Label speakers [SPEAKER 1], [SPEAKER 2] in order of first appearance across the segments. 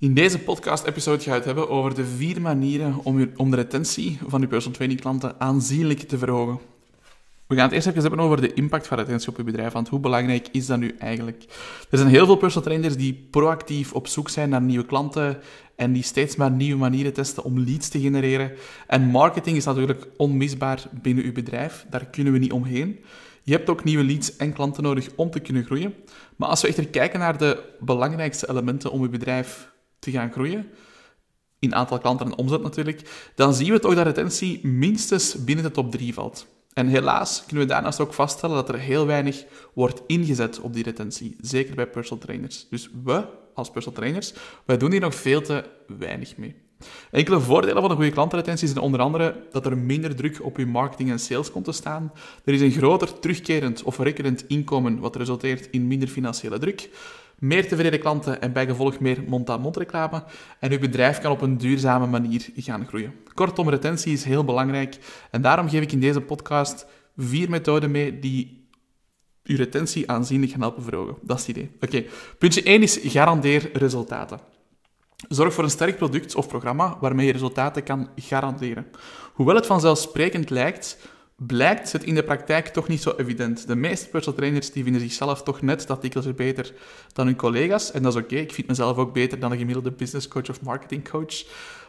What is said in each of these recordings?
[SPEAKER 1] In deze podcast-episode ga ik het hebben over de vier manieren om, om de retentie van je personal training klanten aanzienlijk te verhogen. We gaan het eerst even hebben over de impact van retentie op je bedrijf, want hoe belangrijk is dat nu eigenlijk? Er zijn heel veel personal trainers die proactief op zoek zijn naar nieuwe klanten en die steeds maar nieuwe manieren testen om leads te genereren. En marketing is natuurlijk onmisbaar binnen uw bedrijf, daar kunnen we niet omheen. Je hebt ook nieuwe leads en klanten nodig om te kunnen groeien. Maar als we echter kijken naar de belangrijkste elementen om je bedrijf te gaan groeien, in aantal klanten en omzet natuurlijk, dan zien we toch dat retentie minstens binnen de top 3 valt. En helaas kunnen we daarnaast ook vaststellen dat er heel weinig wordt ingezet op die retentie, zeker bij personal trainers. Dus we, als personal trainers, wij doen hier nog veel te weinig mee. Enkele voordelen van een goede klantenretentie zijn onder andere dat er minder druk op je marketing en sales komt te staan. Er is een groter terugkerend of recurrent inkomen, wat resulteert in minder financiële druk. Meer tevreden klanten en bijgevolg meer mond-aan-mond reclame. En uw bedrijf kan op een duurzame manier gaan groeien. Kortom, retentie is heel belangrijk. En daarom geef ik in deze podcast vier methoden mee die uw retentie aanzienlijk gaan helpen verhogen. Dat is het idee. Oké, puntje 1 is garandeer resultaten. Zorg voor een sterk product of programma waarmee je resultaten kan garanderen. Hoewel het vanzelfsprekend lijkt, blijkt het in de praktijk toch niet zo evident. De meeste personal trainers die vinden zichzelf toch net dat dikwijls beter dan hun collega's. En dat is oké, ik vind mezelf ook beter dan een gemiddelde business coach of marketing coach.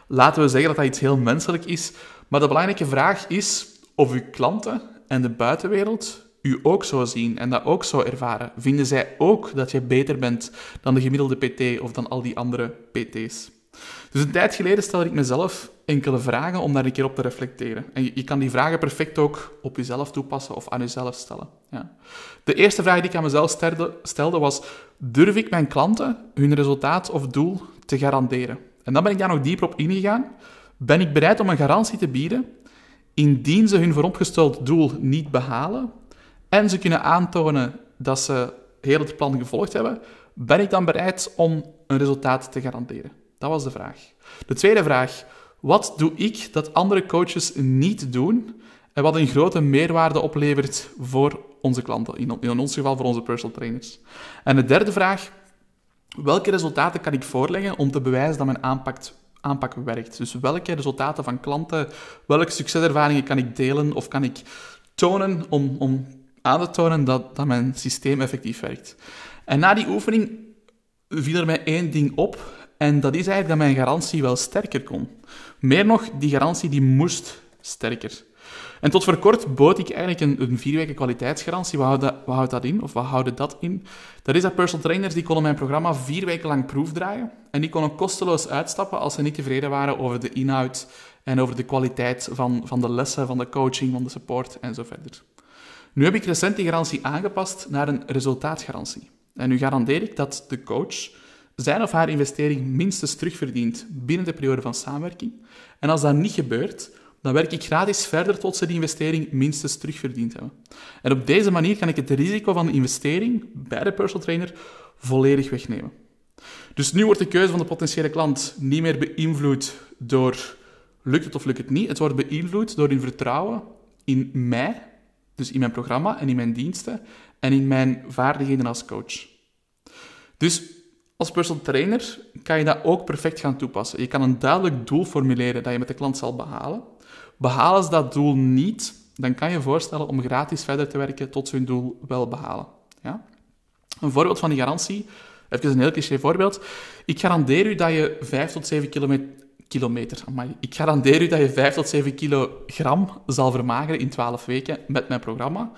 [SPEAKER 1] Laten we zeggen dat dat iets heel menselijk is. Maar de belangrijke vraag is of uw klanten en de buitenwereld u ook zo zien en dat ook zo ervaren. Vinden zij ook dat je beter bent dan de gemiddelde PT of dan al die andere PT's? Dus een tijd geleden stelde ik mezelf enkele vragen om daar een keer op te reflecteren. En je, kan die vragen perfect ook op jezelf toepassen of aan jezelf stellen. Ja. De eerste vraag die ik aan mezelf stelde, stelde was: durf ik mijn klanten hun resultaat of doel te garanderen? En dan ben ik daar nog dieper op ingegaan. Ben ik bereid om een garantie te bieden indien ze hun vooropgesteld doel niet behalen en ze kunnen aantonen dat ze heel het plan gevolgd hebben, ben ik dan bereid om een resultaat te garanderen? Dat was de vraag. De tweede vraag, wat doe ik dat andere coaches niet doen en wat een grote meerwaarde oplevert voor onze klanten, in ons geval voor onze personal trainers? En de derde vraag, welke resultaten kan ik voorleggen om te bewijzen dat mijn aanpak, werkt? Dus welke resultaten van klanten, welke succeservaringen kan ik delen of kan ik tonen om, om aan te tonen dat, dat mijn systeem effectief werkt? En na die oefening viel er mij één ding op en dat is eigenlijk dat mijn garantie wel sterker kon. Meer nog, die garantie die moest sterker. En tot voor kort bood ik eigenlijk een, een vier weken kwaliteitsgarantie. Wat houdt, dat, wat houdt dat in? Of wat houden dat in? Dat is dat personal trainers die konden mijn programma vier weken lang proefdraaien. En die konden kosteloos uitstappen als ze niet tevreden waren over de inhoud en over de kwaliteit van, van de lessen, van de coaching, van de support en zo verder. Nu heb ik recent die garantie aangepast naar een resultaatgarantie. En nu garandeer ik dat de coach zijn of haar investering minstens terugverdient binnen de periode van samenwerking. En als dat niet gebeurt, dan werk ik gratis verder tot ze die investering minstens terugverdiend hebben. En op deze manier kan ik het risico van de investering bij de personal trainer volledig wegnemen. Dus nu wordt de keuze van de potentiële klant niet meer beïnvloed door lukt het of lukt het niet. Het wordt beïnvloed door hun vertrouwen in mij, dus in mijn programma en in mijn diensten en in mijn vaardigheden als coach. Dus als personal trainer kan je dat ook perfect gaan toepassen. Je kan een duidelijk doel formuleren dat je met de klant zal behalen. Behalen ze dat doel niet, dan kan je voorstellen om gratis verder te werken tot ze hun doel wel behalen. Ja? Een voorbeeld van die garantie, even een heel cliché voorbeeld. Ik garandeer u dat je 5 tot 7 kilometer, kilometer ik garandeer u dat je 5 tot 7 kilogram zal vermageren in 12 weken met mijn programma.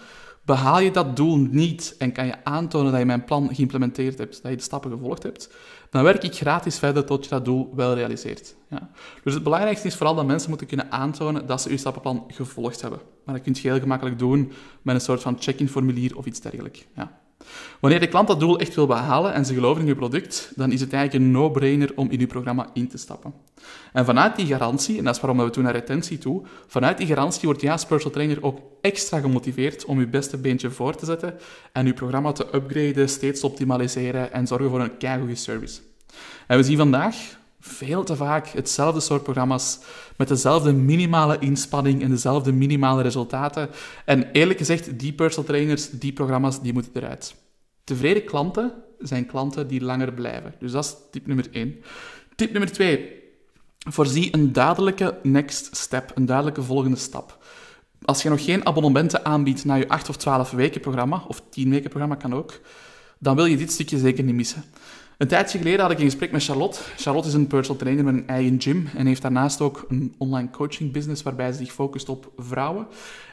[SPEAKER 1] Behaal je dat doel niet en kan je aantonen dat je mijn plan geïmplementeerd hebt, dat je de stappen gevolgd hebt, dan werk ik gratis verder tot je dat doel wel realiseert. Ja. Dus het belangrijkste is vooral dat mensen moeten kunnen aantonen dat ze je stappenplan gevolgd hebben. Maar dat kun je heel gemakkelijk doen met een soort van check-in formulier of iets dergelijks. Ja. Wanneer de klant dat doel echt wil behalen en ze geloven in je product, dan is het eigenlijk een no-brainer om in je programma in te stappen. En vanuit die garantie, en dat is waarom we toen naar retentie toe, vanuit die garantie wordt als personal trainer ook extra gemotiveerd om je beste beentje voor te zetten en je programma te upgraden, steeds te optimaliseren en zorgen voor een keigoede service. En we zien vandaag veel te vaak hetzelfde soort programma's met dezelfde minimale inspanning en dezelfde minimale resultaten. En eerlijk gezegd, die personal trainers, die programma's, die moeten eruit. Tevreden klanten zijn klanten die langer blijven. Dus dat is tip nummer één. Tip nummer twee. Voorzie een duidelijke next step, een duidelijke volgende stap. Als je nog geen abonnementen aanbiedt naar je 8 of 12 weken programma, of 10 weken programma kan ook, dan wil je dit stukje zeker niet missen. Een tijdje geleden had ik een gesprek met Charlotte. Charlotte is een personal trainer met een eigen gym en heeft daarnaast ook een online coaching business waarbij ze zich focust op vrouwen.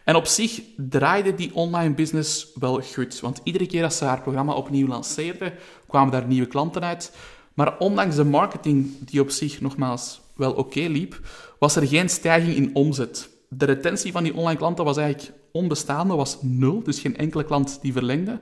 [SPEAKER 1] En op zich draaide die online business wel goed, want iedere keer als ze haar programma opnieuw lanceerde, kwamen daar nieuwe klanten uit. Maar ondanks de marketing die op zich nogmaals wel oké liep, was er geen stijging in omzet. De retentie van die online klanten was eigenlijk onbestaande, was nul, dus geen enkele klant die verlengde.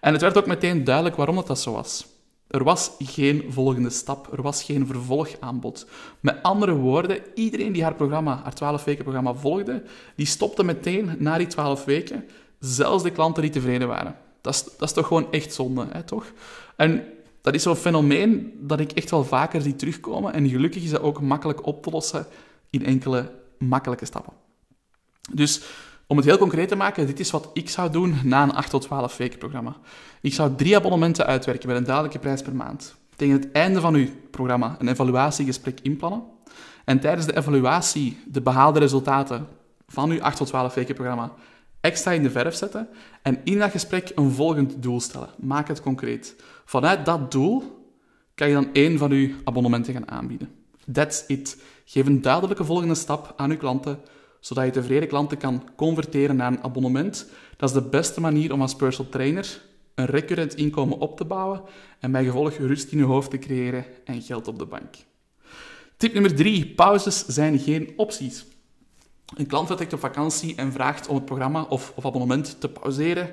[SPEAKER 1] En het werd ook meteen duidelijk waarom dat, dat zo was. Er was geen volgende stap, er was geen vervolgaanbod. Met andere woorden, iedereen die haar programma, haar 12 weken programma volgde, die stopte meteen na die 12 weken, zelfs de klanten die tevreden waren. Dat is, dat is toch gewoon echt zonde, hè, toch? En dat is zo'n fenomeen dat ik echt wel vaker zie terugkomen en gelukkig is dat ook makkelijk op te lossen in enkele makkelijke stappen. Dus om het heel concreet te maken, dit is wat ik zou doen na een 8 tot 12 weken programma. Ik zou drie abonnementen uitwerken met een duidelijke prijs per maand. Tegen het einde van uw programma een evaluatiegesprek inplannen. En tijdens de evaluatie de behaalde resultaten van uw 8 tot 12 weken programma extra in de verf zetten. En in dat gesprek een volgend doel stellen. Maak het concreet. Vanuit dat doel kan je dan één van uw abonnementen gaan aanbieden. That's it. Geef een duidelijke volgende stap aan uw klanten zodat je tevreden klanten kan converteren naar een abonnement. Dat is de beste manier om als personal trainer een recurrent inkomen op te bouwen en bij gevolg rust in je hoofd te creëren en geld op de bank. Tip nummer drie: pauzes zijn geen opties. Een klant vertrekt op vakantie en vraagt om het programma of, of abonnement te pauzeren.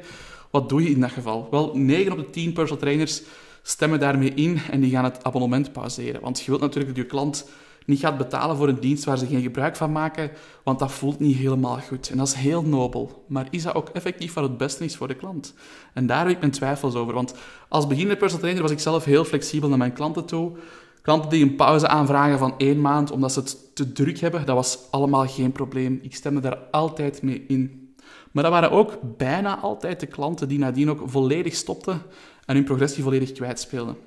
[SPEAKER 1] Wat doe je in dat geval? Wel, 9 op de 10 personal trainers stemmen daarmee in en die gaan het abonnement pauzeren. Want je wilt natuurlijk dat je klant niet gaat betalen voor een dienst waar ze geen gebruik van maken, want dat voelt niet helemaal goed. En dat is heel nobel. Maar is dat ook effectief wat het beste is voor de klant? En daar heb ik mijn twijfels over. Want als beginnende personal trainer was ik zelf heel flexibel naar mijn klanten toe. Klanten die een pauze aanvragen van één maand omdat ze het te druk hebben, dat was allemaal geen probleem. Ik stemde daar altijd mee in. Maar dat waren ook bijna altijd de klanten die nadien ook volledig stopten en hun progressie volledig kwijtspeelden.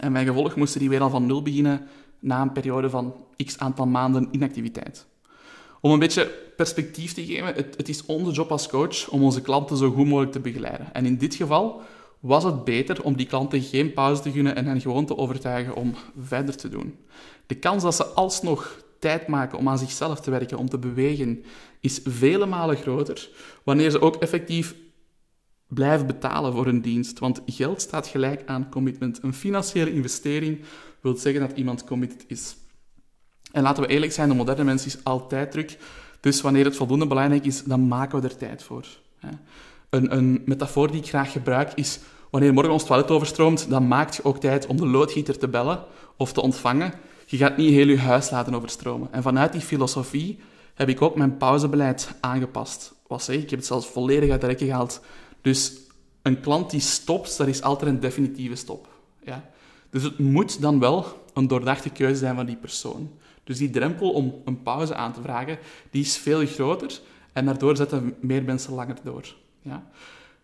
[SPEAKER 1] En bij gevolg moesten die weer al van nul beginnen na een periode van x aantal maanden inactiviteit. Om een beetje perspectief te geven, het, het, is onze job als coach om onze klanten zo goed mogelijk te begeleiden. En in dit geval was het beter om die klanten geen pauze te gunnen en hen gewoon te overtuigen om verder te doen. De kans dat ze alsnog tijd maken om aan zichzelf te werken, om te bewegen, is vele malen groter wanneer ze ook effectief blijven betalen voor een dienst. Want geld staat gelijk aan commitment. Een financiële investering wil zeggen dat iemand committed is. En laten we eerlijk zijn, de moderne mens is altijd druk. Dus wanneer het voldoende belangrijk is, dan maken we er tijd voor. Een, een metafoor die ik graag gebruik is, wanneer morgen ons toilet overstroomt, dan maak je ook tijd om de loodgieter te bellen of te ontvangen. Je gaat niet heel je huis laten overstromen. En vanuit die filosofie heb ik ook mijn pauzebeleid aangepast. Ik? Ik heb het zelfs volledig uit de rekken gehaald. Dus een klant die stopt, dat is altijd een definitieve stop. Ja? Dus het moet dan wel een doordachte keuze zijn van die persoon. Dus die drempel om een pauze aan te vragen, die is veel groter en daardoor zetten meer mensen langer door. Ja?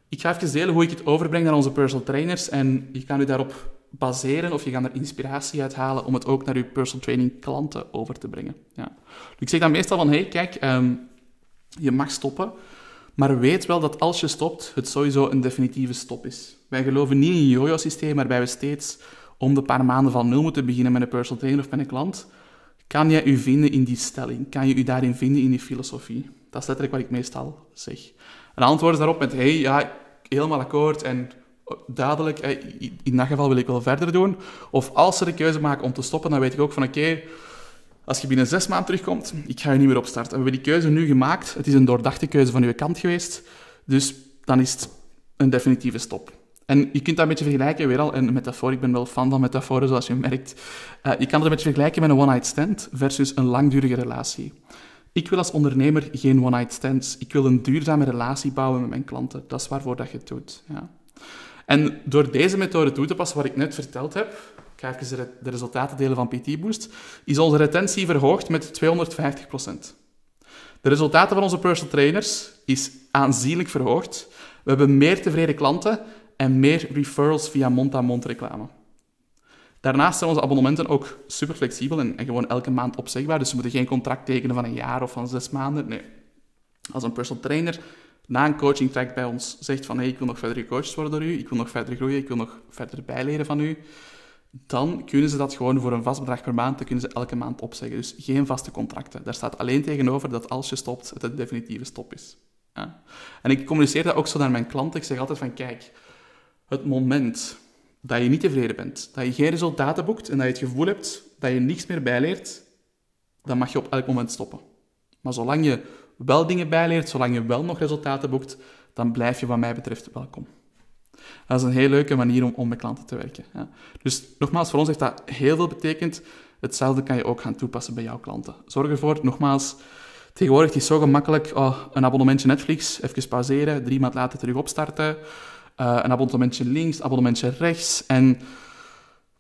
[SPEAKER 1] Ik ga even delen hoe ik het overbreng naar onze personal trainers en je kan u daarop baseren of je kan er inspiratie uit halen om het ook naar je personal training klanten over te brengen. Ja. ik zeg dan meestal van, hey, kijk, ehm, je mag stoppen, maar weet wel dat als je stopt, het sowieso een definitieve stop is. Wij geloven niet in een yo-yo-systeem waarbij we steeds om de paar maanden van nul moeten beginnen met een personal trainer of met een klant. Kan jij je vinden in die stelling? Kan je je daarin vinden in die filosofie? Dat is letterlijk wat ik meestal zeg. Een antwoord daarop met, hey, ja, helemaal akkoord en duidelijk, in dat geval wil ik wel verder doen. Of als ze de keuze maken om te stoppen, dan weet ik ook van, oké, als je binnen zes maanden terugkomt, ik ga je niet meer opstarten. We hebben die keuze nu gemaakt. Het is een doordachte keuze van uw kant geweest. Dus dan is het een definitieve stop. En je kunt dat een beetje vergelijken, weer al een metafoor, ik ben wel fan van metaforen, zoals je merkt. Uh, je kan het een beetje vergelijken met een one-night stand versus een langdurige relatie. Ik wil als ondernemer geen one-night stands. Ik wil een duurzame relatie bouwen met mijn klanten. Dat is waarvoor dat je het doet. Ja. En door deze methode toe te passen, wat ik net verteld heb, ga even de resultaten delen van PT Boost, is onze retentie verhoogd met 250% De resultaten van onze personal trainers is aanzienlijk verhoogd. We hebben meer tevreden klanten en meer referrals via mond-aan-mond reclame. Daarnaast zijn onze abonnementen ook super flexibel en, gewoon elke maand opzegbaar. Dus we moeten geen contract tekenen van een jaar of van zes maanden. Nee. Als een personal trainer na een coaching track bij ons zegt van hey, ik wil nog verder gecoacht worden door u, ik wil nog verder groeien, ik wil nog verder bijleren van u, dan kunnen ze dat gewoon voor een vast bedrag per maand, dan kunnen ze elke maand opzeggen. Dus geen vaste contracten. Daar staat alleen tegenover dat als je stopt, het een definitieve stop is. En ik communiceer dat ook zo naar mijn klanten. Ik zeg altijd van, kijk, het moment dat je niet tevreden bent, dat je geen resultaten boekt en dat je het gevoel hebt dat je niks meer bijleert, dan mag je op elk moment stoppen. Maar zolang je wel dingen bijleert, zolang je wel nog resultaten boekt, dan blijf je wat mij betreft welkom. Dat is een heel leuke manier om, om met klanten te werken. Ja. Dus nogmaals, voor ons heeft dat heel veel betekend. Hetzelfde kan je ook gaan toepassen bij jouw klanten. Zorg ervoor, nogmaals, tegenwoordig is het zo gemakkelijk, oh, een abonnementje Netflix, even pauzeren, drie maanden later terug opstarten, uh, een abonnementje links, abonnementje rechts. En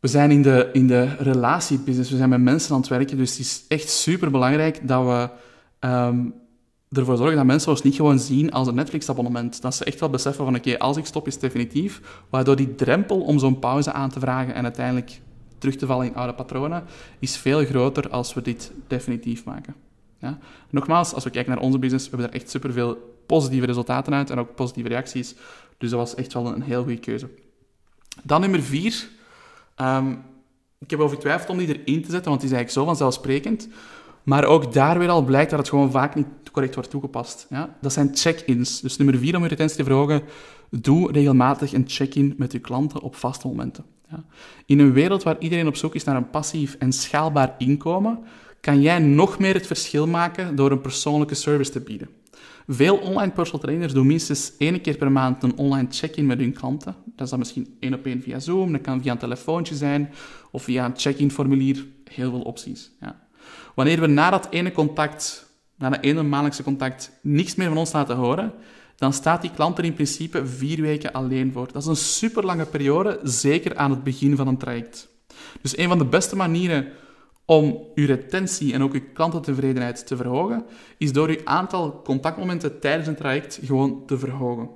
[SPEAKER 1] we zijn in de, in de relatiebusiness, we zijn met mensen aan het werken, dus het is echt super belangrijk dat we um, ervoor zorgen dat mensen ons niet gewoon zien als een Netflix-abonnement. Dat ze echt wel beseffen van, oké, als ik stop is het definitief. Waardoor die drempel om zo'n pauze aan te vragen en uiteindelijk terug te vallen in oude patronen, is veel groter als we dit definitief maken. Ja? Nogmaals, als we kijken naar onze business, we hebben daar echt superveel positieve resultaten uit en ook positieve reacties. Dus dat was echt wel een heel goede keuze. Dan nummer vier. Um, ik heb over om die erin te zetten, want die is eigenlijk zo vanzelfsprekend. Maar ook daar weer al blijkt dat het gewoon vaak niet correct wordt toegepast. Ja? Dat zijn check-ins. Dus nummer vier om je retentie te verhogen, doe regelmatig een check-in met je klanten op vaste momenten. Ja? In een wereld waar iedereen op zoek is naar een passief en schaalbaar inkomen, kan jij nog meer het verschil maken door een persoonlijke service te bieden. Veel online personal trainers doen minstens één keer per maand een online check-in met hun klanten. Dat is dan misschien één op één via Zoom, dat kan via een telefoontje zijn of via een check-in formulier. Heel veel opties. Ja. Wanneer we na dat ene contact, na dat ene maandelijkse contact, niks meer van ons laten horen, dan staat die klant er in principe vier weken alleen voor. Dat is een super lange periode, zeker aan het begin van een traject. Dus een van de beste manieren om uw retentie en ook uw klantentevredenheid te verhogen, is door uw aantal contactmomenten tijdens een traject gewoon te verhogen.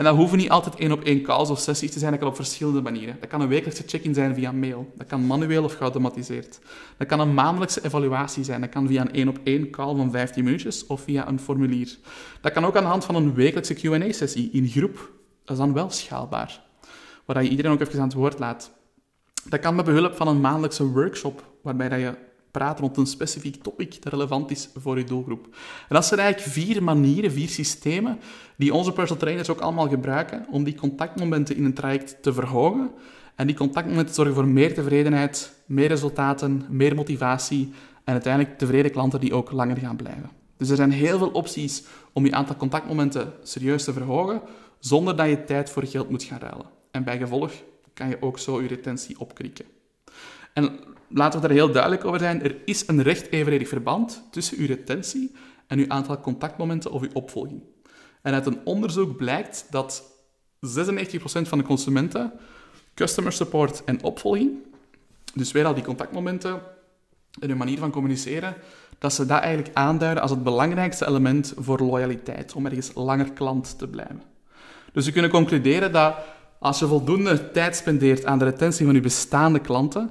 [SPEAKER 1] En dat hoeven niet altijd één op één calls of sessies te zijn, dat kan op verschillende manieren. Dat kan een wekelijkse check-in zijn via mail, dat kan manueel of geautomatiseerd. Dat kan een maandelijkse evaluatie zijn, dat kan via een één op één call van 15 minuutjes of via een formulier. Dat kan ook aan de hand van een wekelijkse Q&A-sessie in groep. Dat is dan wel schaalbaar, waar je iedereen ook even aan het woord laat. Dat kan met behulp van een maandelijkse workshop, waarbij dat je praat rond een specifiek topic dat relevant is voor je doelgroep. En dat zijn eigenlijk vier manieren, vier systemen, die onze personal trainers ook allemaal gebruiken om die contactmomenten in een traject te verhogen. En die contactmomenten zorgen voor meer tevredenheid, meer resultaten, meer motivatie en uiteindelijk tevreden klanten die ook langer gaan blijven. Dus er zijn heel veel opties om je aantal contactmomenten serieus te verhogen, zonder dat je tijd voor geld moet gaan ruilen. En bij gevolg kan je ook zo je retentie opkrikken. En laten we daar heel duidelijk over zijn. Er is een recht evenredig verband tussen uw retentie en uw aantal contactmomenten of uw opvolging. En uit een onderzoek blijkt dat 96% van de consumenten customer support en opvolging, dus weer al die contactmomenten en hun manier van communiceren, dat ze dat eigenlijk aanduiden als het belangrijkste element voor loyaliteit, om ergens langer klant te blijven. Dus we kunnen concluderen dat als je voldoende tijd spendeert aan de retentie van je bestaande klanten,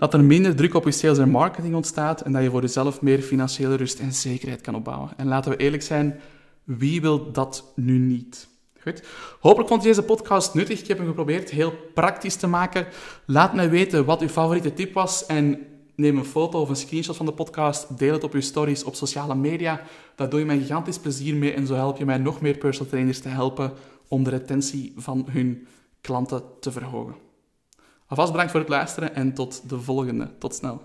[SPEAKER 1] dat er minder druk op je sales en marketing ontstaat en dat je voor jezelf meer financiële rust en zekerheid kan opbouwen. En laten we eerlijk zijn, wie wil dat nu niet? Goed. Hopelijk vond je deze podcast nuttig. Ik heb hem geprobeerd heel praktisch te maken. Laat mij weten wat uw favoriete tip was en neem een foto of een screenshot van de podcast. Deel het op uw stories op sociale media. Daar doe je mij gigantisch plezier mee en zo help je mij nog meer personal trainers te helpen om de retentie van hun klanten te verhogen. Alvast bedankt voor het luisteren en tot de volgende. Tot snel.